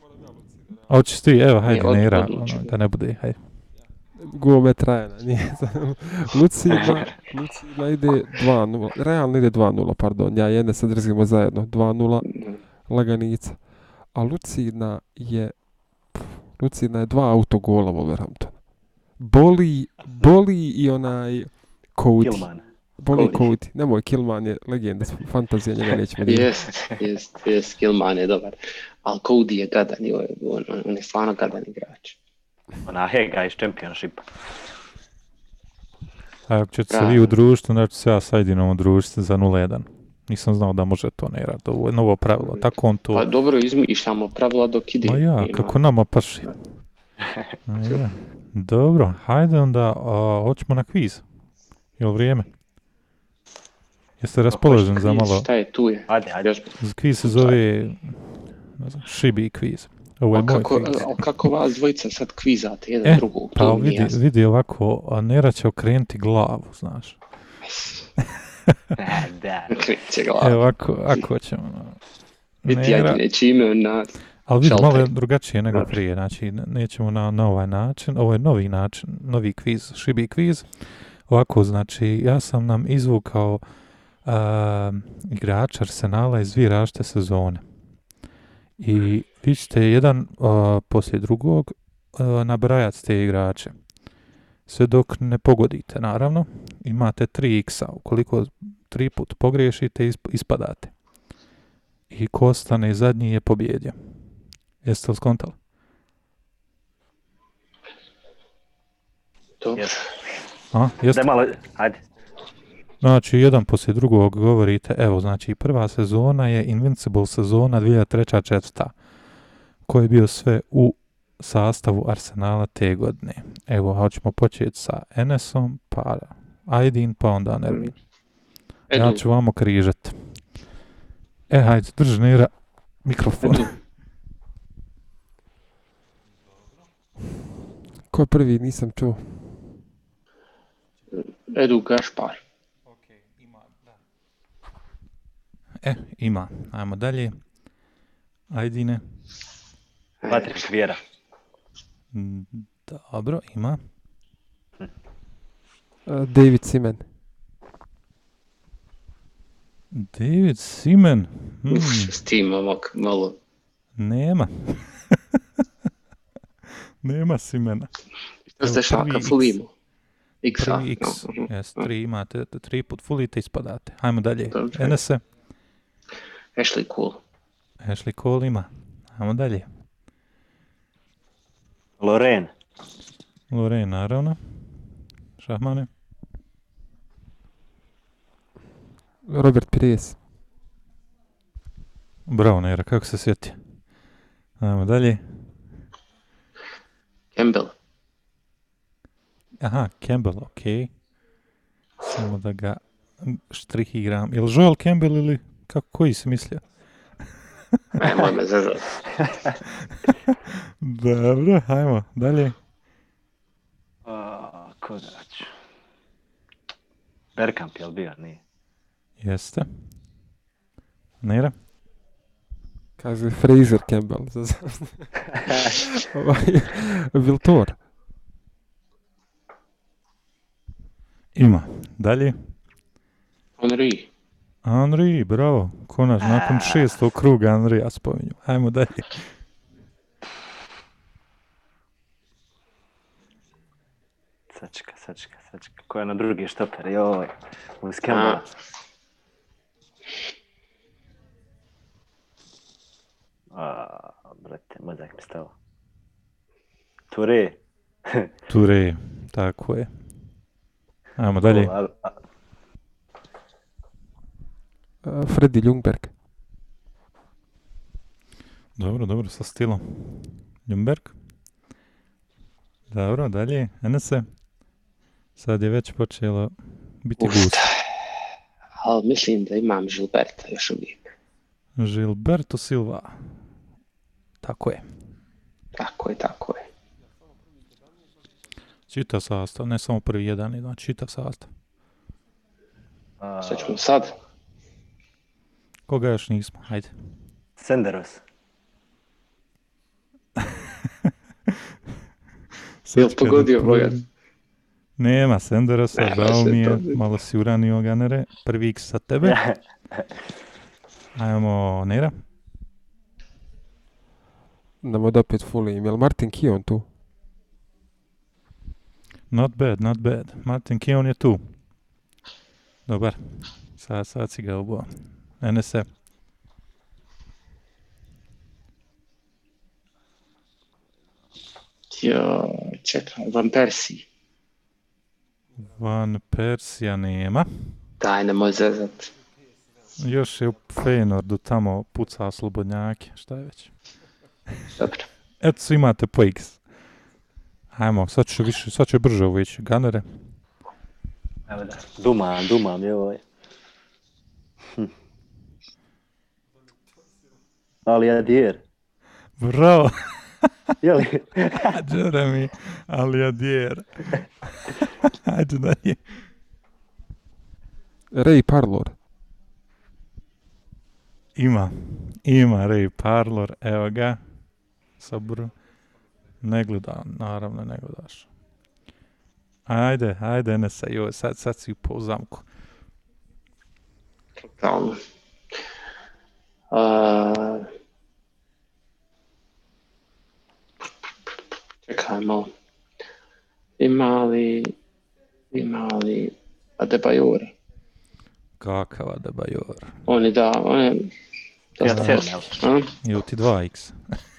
A hoćeš ti, evo, hajde, Nera, odlučio. ono, da ne bude, hajde. Gome Trajana, nije. Lucidna, Lucidna ide 2-0, realno ide 2-0, pardon, ja i Enes se držimo zajedno, 2-0, laganica. A Lucidna je, pff, Lucidna je dva autogola Wolverhampton. Boli, boli i onaj Cody. Kilman. Boli Cody. Cody. Nemoj, Kilman je legenda, fantazija njega nećemo dirati. Jest, jest, jest, Kilman je dobar. Ali Cody je gadan, i on, on, on je stvarno gadan igrač. Ona Hega iz Championshipa. A ako ćete se vi udružiti, onda ću se ja sa Ajdinom udružiti za 0-1. Nisam znao da može to Nera, to je novo pravilo, tako on to... Pa dobro, izmišljamo pravila dok ide. Ma ja, Ima- kako nama paši. <laughs> Ma ja. Dobro, hajde onda, a, hoćemo na kviz. Jel vrijeme? Jeste raspoloženi za malo? Šta je tu je? Ajde, ajde. Još, Kviz se zove ne znam, Šibi kviz. Ovo je a moj kako, kviz. a kako vas dvojica sad kvizate jedan E, drugog? Pa vidi, vidi ovako, a Nera će okrenuti glavu, znaš. <laughs> Da. Kreće glava. Evo, ako, ako ćemo... Biti Nera, Ajde, čime on nas. ali vidi, malo je drugačije nego Dobro. prije, znači ne- nećemo na, na ovaj način, ovo je novi način, novi kviz, Šibi kviz. Ovako, znači, ja sam nam izvukao a, igrača Arsenala iz dvije različite sezone. I vi ćete jedan a, poslije drugog a, nabrajati te igrače. Sve dok ne pogodite, naravno. Imate 3 x Ukoliko tri put pogriješite, isp- ispadate. I ko ostane zadnji je pobjedio. Jeste li skontali? Dobro. A, jeste? Da malo, ajde. Znači, jedan poslije drugog govorite, evo, znači, prva sezona je Invincible sezona 2003-2004. Koji je bio sve u sastavu Arsenala te godine. Evo, hoćemo početi sa Enesom, pa Aydin, pa onda Nermin. Ja Edu, ću vamo križat. E, hajde, drži Nera mikrofon. Edu, <laughs> Ko je prvi, nisam čuo. Edu Gašpar. E, ima. Ajmo dalje. Ajdine. Patrik Vjera. Dobro, ima. Uh, David Simen. David Simen. Hmm, Uf, s tim momak malo. nema. <laughs> nema Simena. Što ste šaka fulimo? X, Prvi X. no, mhm. Jes, tri imate, tri put fulite ispadate. Ajmo dalje. Dobro. Enese. Ashley Cole. Ashley Cole ima. Ajmo dalje. Loren. Lorraine, naravno. Šahmane. Robert Pires. Bravo, Nera, kako se sjeti? Ajmo dalje. Campbell. Aha, Campbell, ok. Samo da ga štrih igram. Je li Joel Campbell ili kako, koji si mislio? Nemoj me zezat. <laughs> Dobro, ajmo, dalje. A, koga ću? Bergkamp je li bio? Nije. Jeste. Nera? Kaže Fraser Campbell. za- za- <laughs> Ovaj, Viltor. Ima. Dalje. Henry. Henry, bravo. Konač, nakon šestog kruga Henrya spominju. Ajmo dalje. Sačeka, sačeka, sačeka. Ko je na drugi štoper? Joj. Campbella. A, brate, mozak mi stao. Ture. Ture, tako je. Ajmo dalje. A- a- Uh, Freddy Ljungberg. Dobro, dobro, sa stilom. Ljumberg. Dobro, dalje. Enese. Sad je već počelo biti Uf, gust. ali mislim da imam Gilberta još uvijek. Gilberto Silva. Tako je. Tako je, tako je. Čita sastav, ne samo prvi jedan, znači čita sastav. A, Šta ćemo sad? Koga još nismo? Hajde. Senderos. <laughs> Jel pogodio. Bojan? Nema Senderosa, Nema žao mi je, malo si uranio ganere. Prvi X sa tebe. <laughs> Ajmo Nera. Nemo da opet fulim. Jel Martin Kion tu? Not bad, not bad. Martin Keon je tu. Dobar. Sad, sad si ga ubo. NSE. Jo, čekaj, Van Persie. Van Persija nema. Daj, nemoj zezat. Još je u Feynordu tamo puca slobodnjake. Šta je već? Dobro. Eto, svi imate po X. Ajmo, sad će više, sad će brže ovo ići. Ganere. Evo da. Dumam, dumam je ovaj. Hm. Ali Adier. Bravo, <laughs> Je li? <laughs> Jeremy, ali adjer. <laughs> Ajde dalje. Ray Parlor. Ima, ima Ray Parlor, evo ga. Saburo. Ne gleda, naravno ne gledaš. Ajde, ajde, ne sa joj, sad, sad si po zamku. Totalno. Uh, čekaj malo. Ima li, ima li Adebayor? Kakav Adebayor. On je da, on je Ja dosta sedam, loš, evo. a? Ili ti 2x.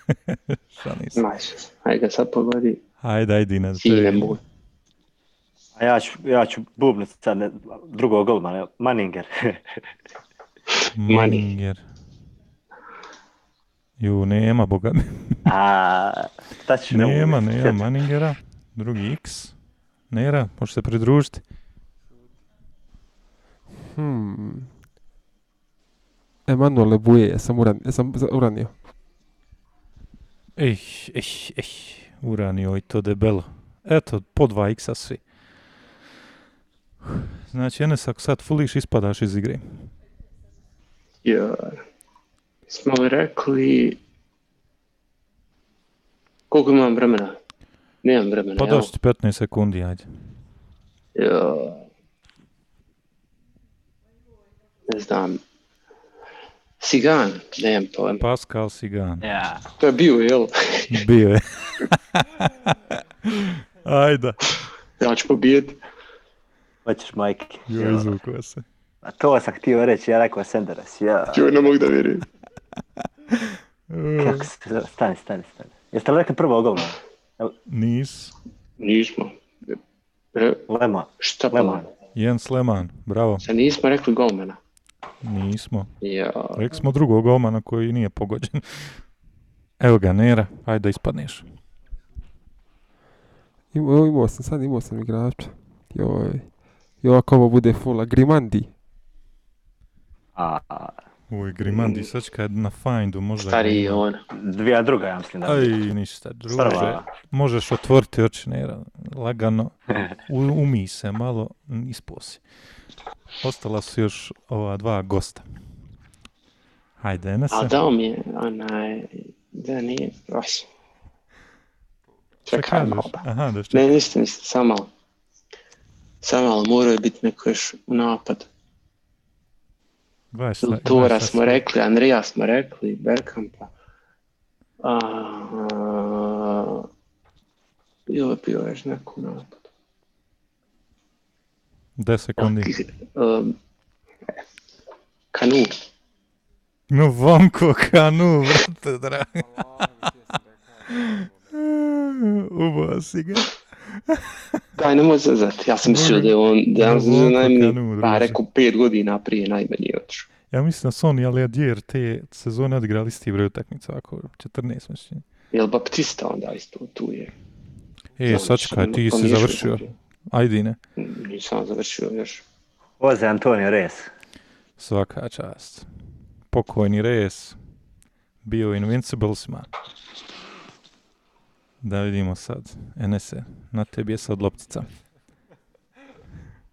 <laughs> Šta nisam. Nice. Ajde ga sad pogodi. Ajde, ajde, Ines. Sine moj. A ja ću, ja ću bubnut sad ne, drugog golmana, Manninger. Maninger. <laughs> Ju, nema, boga mi. A, šta <laughs> Nema, nema sjetit. Maningera. Drugi X. Nera, može se pridružiti. Hmm. Emanuel Buje, jesam, uran, jesam za- uranio. Ej, ej, ej. Uranio i to debelo. Eto, po 2 X-a svi. Znači, Enes, ako sad fuliš, ispadaš iz igre. Ja. Smo li rekli... Koliko imam vremena? Nemam vremena, Pa došli 15 sekundi, ajde. Ja. Ne znam. Sigan, nemam pojma. Pascal Sigan. Ja, To je bio, jel? <laughs> Bio je. <laughs> Ajde. Ja ću pobijeti. hoćeš majke. Joj, izvukao se. A to sam htio reći, ja rekao Senderos, ja. Joj, ne mogu da vjerujem. <laughs> Kako se zove? Stani, stani, stani. Jeste li rekli prvo golmana? Nis. Nismo. Re, Lema, šta pa? Leman. Jens Lehmann, bravo. Sad nismo rekli golmana. Nismo. Ja. Rekli smo drugog golmana koji nije pogođen. Evo ga, Nera, ajde da ispadneš. Imao, imao sam, sad imao sam igrača. Joj. Joj, ako ovo bude full, a Grimandi. A, Uj, Grimandi, sad će kad na findu možda... Stariji je on. dvija druga, ja mislim da. Aj, ništa, druže. Prva. Možeš otvoriti oči, Nera, lagano. <laughs> U, umi se malo, isposi. Ostala su još ova dva gosta. Hajde, Enese. A dao mi je onaj... Da nije... Vas. Čekaj malo. Aha, da Ne, ništa, ništa, samo malo. Samo malo, morao je biti neko još u napad. Šta- Tura šta smo rekli, Andrija smo rekli, Berkampa. A, a, bilo je bio još neko u napadu. 10 sekundi. Um, kanu. No, Vamko Kanu, vrate, dragi. <laughs> Ubo si ga. Daj, nemoj zazati. Ja sam mislio da je on, da Dobro, Kanu, najmanji, pa rekao pet godina prije najmanji otišao. Ja mislim da su oni Aliadjer te sezone odigrali isti broj utakmica, ako 14 mislim. Jel Baptista onda isto tu je? E, Znam, sačekaj, ti si završio. sam. Ajde, ne. Nisam završio još. Jose Antonio Reyes. Svaka čast. Pokojni res. Bio u Invinciblesima. Da vidimo sad. Enese, na tebi je sad loptica.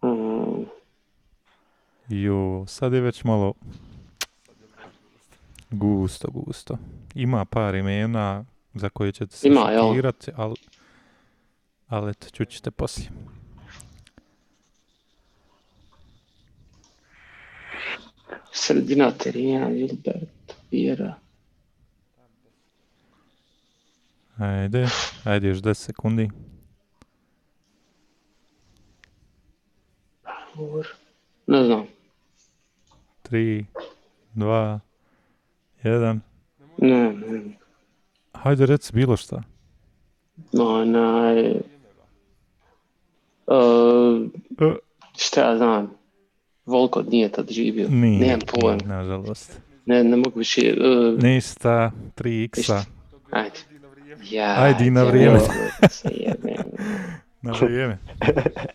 Mm, Jo, sad je već malo gusto, gusto. Ima par imena za koje ćete se Ima, šokirati, ali, ali eto, čućete poslije. sredina terena, Gilbert, Vjera. Ajde, ajde još 10 sekundi. Ne znam. 3, 2, 1. Ne, ne. Hajde reci bilo šta. Onaj... Uh, E, šta ja znam? Volko nije tad živio. Nije, Nemam pojma. nije, nažalost. Ne, ne mogu više. Uh, Nista, 3x-a, ajde. Ja, Ajde i na vrijeme. na vrijeme.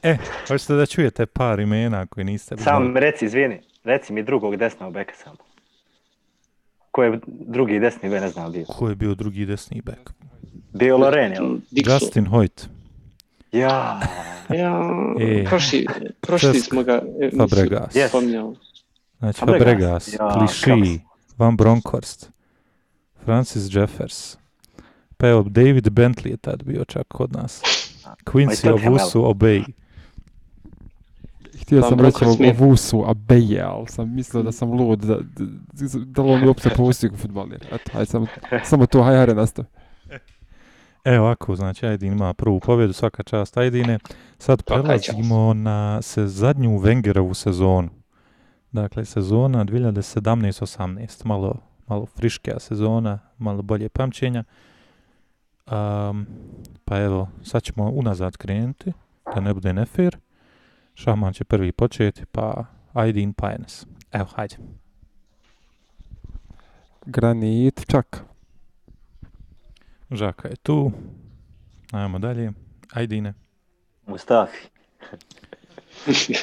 E, hoćete da čujete par imena koji niste znali? mi reci, izvini, reci mi drugog desnog beka samo. Ko je drugi desni bek, ne znam bio. Ko je bio drugi desni bek? Bio Loren, jel? Justin Hoyt. Ja, Ja, E, prošli, prošli Česk, smo ga e, nisu Fabregas. Yes. spominjali. Znači Fabregas. Fabregas, Ja, Van Bronckhorst, Francis Jeffers. Pa evo, David Bentley je tad bio čak kod nas. Quincy Tottenham, Owusu Obey. Htio Pa, sam reći o, o. Vusu, a Beje, ali sam mislio da sam lud, da, da, da li on je uopće pustio futbaler. Eto, hajde, samo, samo to, hajde, hajde, nastavi. E ovako, znači Ajdin ima prvu pobjedu, svaka čast Ajdine. Sad prelazimo na se zadnju Wengerovu sezonu. Dakle, sezona 2017-18, malo, malo friškija sezona, malo bolje pamćenja. Um, pa evo, sad ćemo unazad krenuti, da ne bude nefer. Šahman će prvi početi, pa Ajdin pa Enes. Evo, hajde. Granit, čak. Žaka je tu. Ajmo dalje. Ajdine. Mustafi.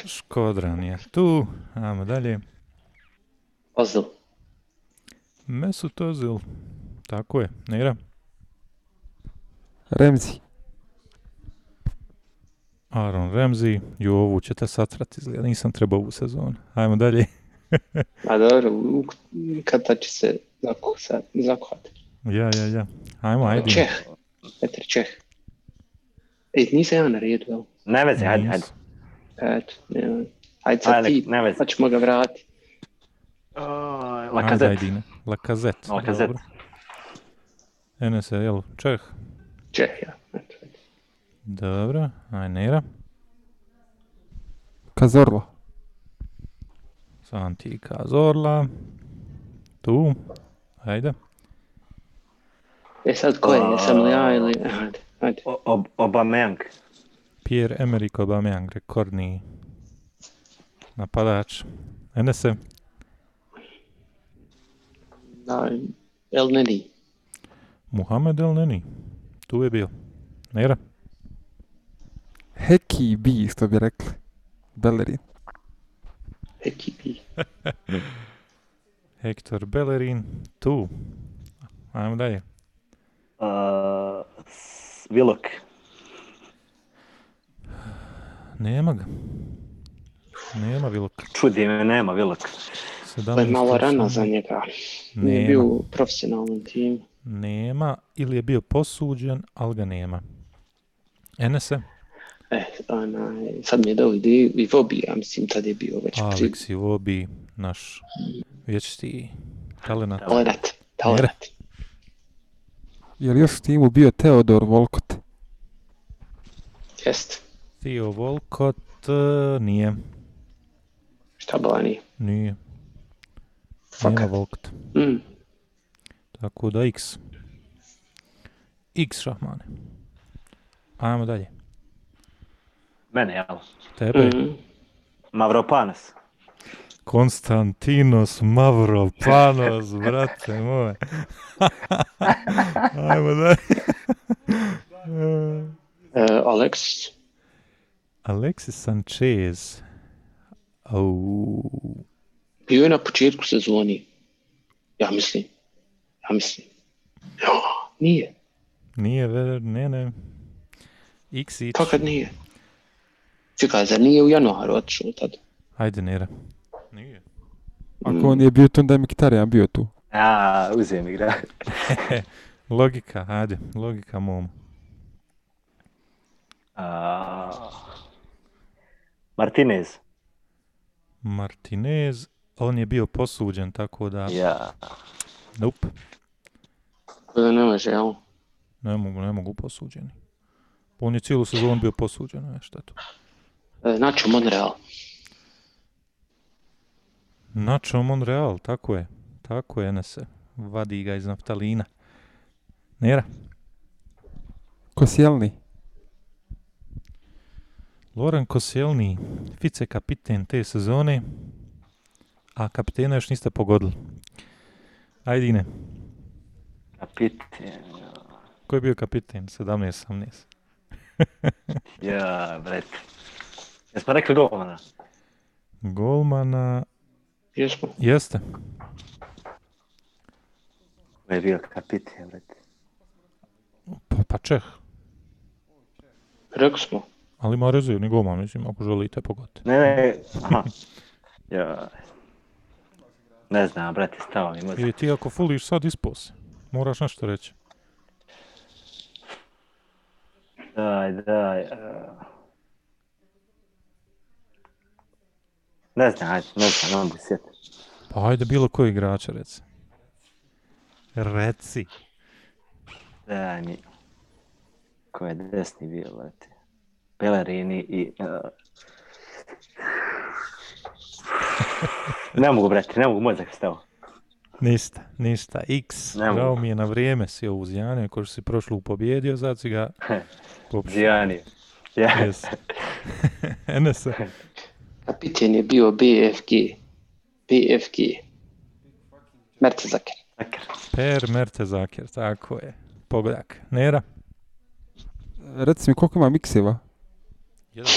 Škodran je tu. Ajmo dalje. Ozil. Mesut Ozil. Tako je. Nera. Remzi, Aaron Ramsey. Jo, ovu ćete satrat izgleda. Nisam trebao ovu sezonu. Ajmo dalje. <laughs> A dobro, u- kada će se zakuhati. Ja, ja, ja. Ajmo, ajde. Čeh. Petr Čeh. Ej, nisam ja na redu, jel? Ne vezi, hajde, Nis. hajde. Eto, nema. Ajde sad Ajde, ti, ne vezi. pa ćemo ga vratiti. Ajde, Lakazet. Ajdine. Lakazet. Lacazette. Dobro. Enes je, jel, Čeh. Čeh, ja. Eto. Dobro. Aj, Nera. Kazorla, Santi Cazorla. Tu. Ajde. E sad ko je, jesam li ja ili... Ajde, ajde. O- Ob Obameyang. Pierre-Emerick Aubameyang, rekordni napadač. Enese. Da, El Neni. Muhammed El Neni. Tu je bio. Nera. Heki bi, što bi rekli. Bellerin. Ekipi. <laughs> Hector Bellerin. Tu. Ajmo dalje. Uh, Willock. Nema ga. Nema Vilok. Čudi me, nema Willock. To je malo rano za njega. Nije bio Nema. u profesionalnom timu. Nema. Ili je bio posuđen, ali ga nema. Enese. E, onaj, sad mi je dao ideju i Vobi, ja mislim, tad je bio već. Alex Iwobi, naš vječiti talenat. Talenat, talenat. Je li još u timu bio Teodor Volkot? Jest. Theo Volkot eh, nije. Šta bila nije? Nije. Nema Fakat. Volkot. Mm. Tako da X. X šahmane. Ajmo dalje. Mene, jel? Tebe. Mm. Mavropanos. Konstantinos Mavropanos, brate moje. <laughs> Ajmo dalje. E, Alex. Alexis Sanchez. Au. Bio je na početku sezoni. Ja mislim. Ja mislim. Ja, nije. Nije, ne, ne. X, X. Kad nije? Čekaj, zar nije u januaru otišao tad? Ajde, Nera. Nije. Ako on je bio tu, onda je Mkhitaryan bio tu. A, uzijem igra. <laughs> Logika, ajde, logika mom. A, Martinez. Martinez, on je bio posuđen, tako da, Ja. nope, Tako da ne može, jel? ne mogu, ne mogu posuđeni. On je cijelu sezonu bio posuđen, ne, šta je to? E, Nacho Monreal. Nacho Monreal, tako je, tako je, se vadi ga iz naftalina. Nera, Koscielny. Loren Koscielny, vice kapiten te sezone, a kapitena još niste pogodili. Ajde, Ine, Kapiten. ko je bio kapiten? 17-18. <laughs> Ja, bret. Jesmo rekli golmana? Golmana, Jesmo. jeste, Ko je bio kapiten, bret? pa, pa Čeh, Rekli smo. ali ima rezervni golman, mislim, ako želite pogoditi. Ne, ne, aha. Ja. Ne znam, brate, stao mi mozak. Ili ti ako fuliš sad ispao si, moraš nešto reći. Daj, daj. a. Ne znam, ajde, ne znam, ne mogu se sjetiti. Pa ajde bilo koji igrača, reci. Reci. Daj mi. Ko je desni bio, brate? Pellerini i... Uh... <laughs> ne mogu, brate, ne mogu, mozak stao. Ništa, ništa. X, žao mi je na vrijeme si ovo uzjane, ako si prošlu pobjedio, sad si ga <laughs> popušao. Zijani. Ja. Yes. <laughs> Enese. <laughs> Kapiten je bio BFG. BFG. Mertezaker. Per Mertezaker, tako je. Pogodak. Nera? Reci mi koliko ima mikseva? Jedan.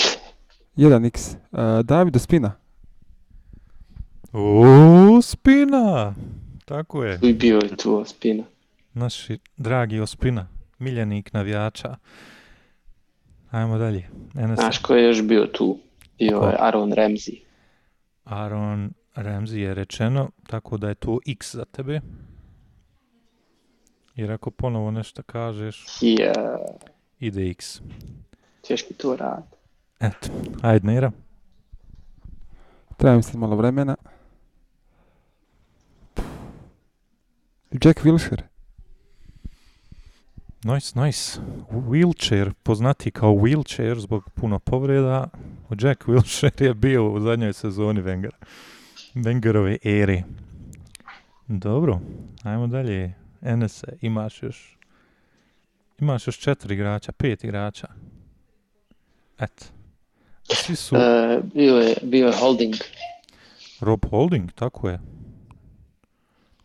1x. Uh, David Ospina. O, Spina! Tako je. I bio je tu Spina. Naši dragi Ospina, miljenik navijača. Ajmo dalje. Enese. Znaš ko je još bio tu? Bio Ko? je Aaron Ramsey. Aaron Ramsey je rečeno, tako da je to X za tebe. Jer ako ponovo nešto kažeš, I uh, ide X. ćeš mi to rad. Eto, ajde Nera. Treba mi sad malo vremena. Jack Wilshere. Nice, nice. Wheelchair, poznati kao wheelchair zbog puno povreda. Jack Wilshere je bio u zadnjoj sezoni Wenger. Wengerove ere. Dobro, ajmo dalje. Enese, imaš još imaš još četiri igrača, pet igrača. Eto. Svi su E, bio, je, bio je Holding. Rob Holding, tako je.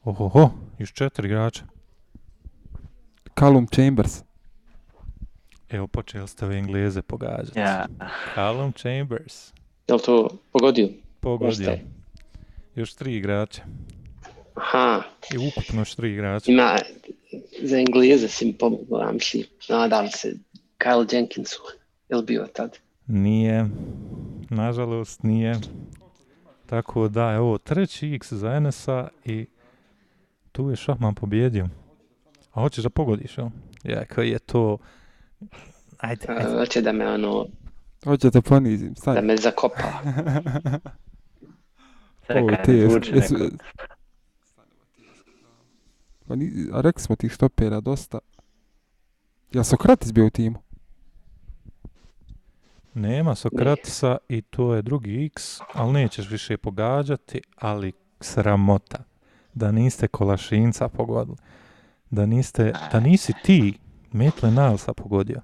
Ohoho, još četiri igrača. Callum Chambers. Evo, počeli ste ove Engleze pogađati. Ja. Callum Chambers. Je li to pogodio? Pogodio. Još tri igrača. Aha, I ukupno još tri igrača. ima, za Engleze si mi pomogao, ja mislim. Nadam se, Kyle Jenkinsu. Je li bio tad? Nije. Nažalost, nije. Tako da, evo, treći X za Enesa i tu je Šahman pobjedio. A hoćeš da pogodiš, jel? Ja, koji je to... Ajde, ajde. Hoće da me ono, Hoćete ponizim, da stani. me zakopa. <laughs> Ovo ti je, jesu, neko. Pa ni, a rekli smo tih štopera dosta. Jel Sokratis bio u timu? Nema Sokratisa i to je drugi X, ali nećeš više pogađati, ali sramota da niste Kolašinca pogodili. Da niste, da nisi ti Metle Nilesa pogodio.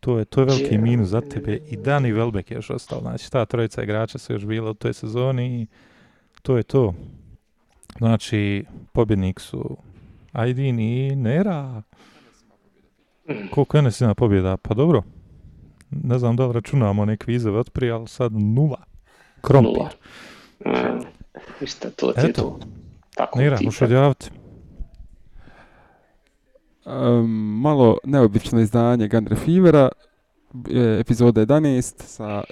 To je, to je veliki Je. minus za tebe i Dani Welbeck je još ostao. Znači ta trojica igrača su još bila u toj sezoni i to je to. Znači, pobjednik su Aydin i Nera. Koliko Enes ima pobjeda? Pa dobro. Ne znam da li računamo one kvizove od prije, ali sad nula. Krompir. Nula. E, Ništa, to ti je to. Tako Nira, možeš odjaviti. Um, malo neobično izdanje Gun Fevera, e, epizoda 11 sa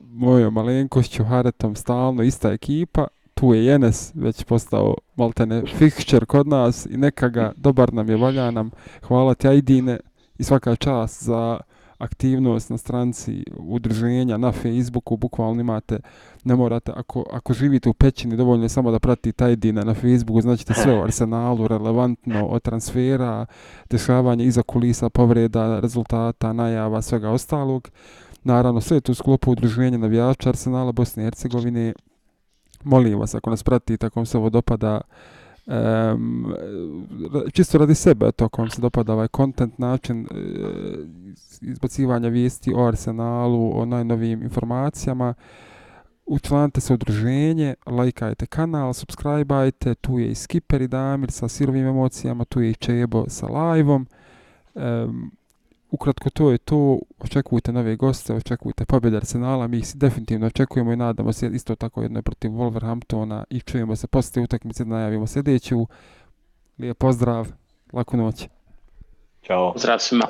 mojom malenkošću, Haretom, stalno ista ekipa. Tu je Jenes već postao maltene fixture kod nas i neka ga, dobar nam je, valja nam. Hvala ti Ajdine i svaka čast za aktivnost na stranci udruženja na Facebooku, bukvalno imate, ne morate, ako, ako živite u pećini, dovoljno je samo da pratite Ajdine na Facebooku, znaćete sve o Arsenalu, relevantno, od transfera, dešavanja iza kulisa, povreda, rezultata, najava, svega ostalog. Naravno, sve je to u sklopu udruženja navijača Arsenala Bosne i Hercegovine. Molim vas, ako nas pratite, ako vam se ovo dopada, um, čisto radi sebe, to ako vam se dopada ovaj content, način uh, izbacivanja vijesti o Arsenalu, o najnovijim informacijama, učlanite se u udruženje, lajkajte kanal, subscribeajte, tu je i Skipper i Damir sa sirovim emocijama, tu je i Čebo sa live-om. Um, ukratko to je to, očekujte nove goste, očekujte pobjede Arsenala, mi ih definitivno očekujemo i nadamo se isto tako jedno protiv Wolverhamptona i čujemo se poslije utakmice da najavimo sljedeću. Lijep pozdrav, laku noć. Ćao. Pozdrav svima.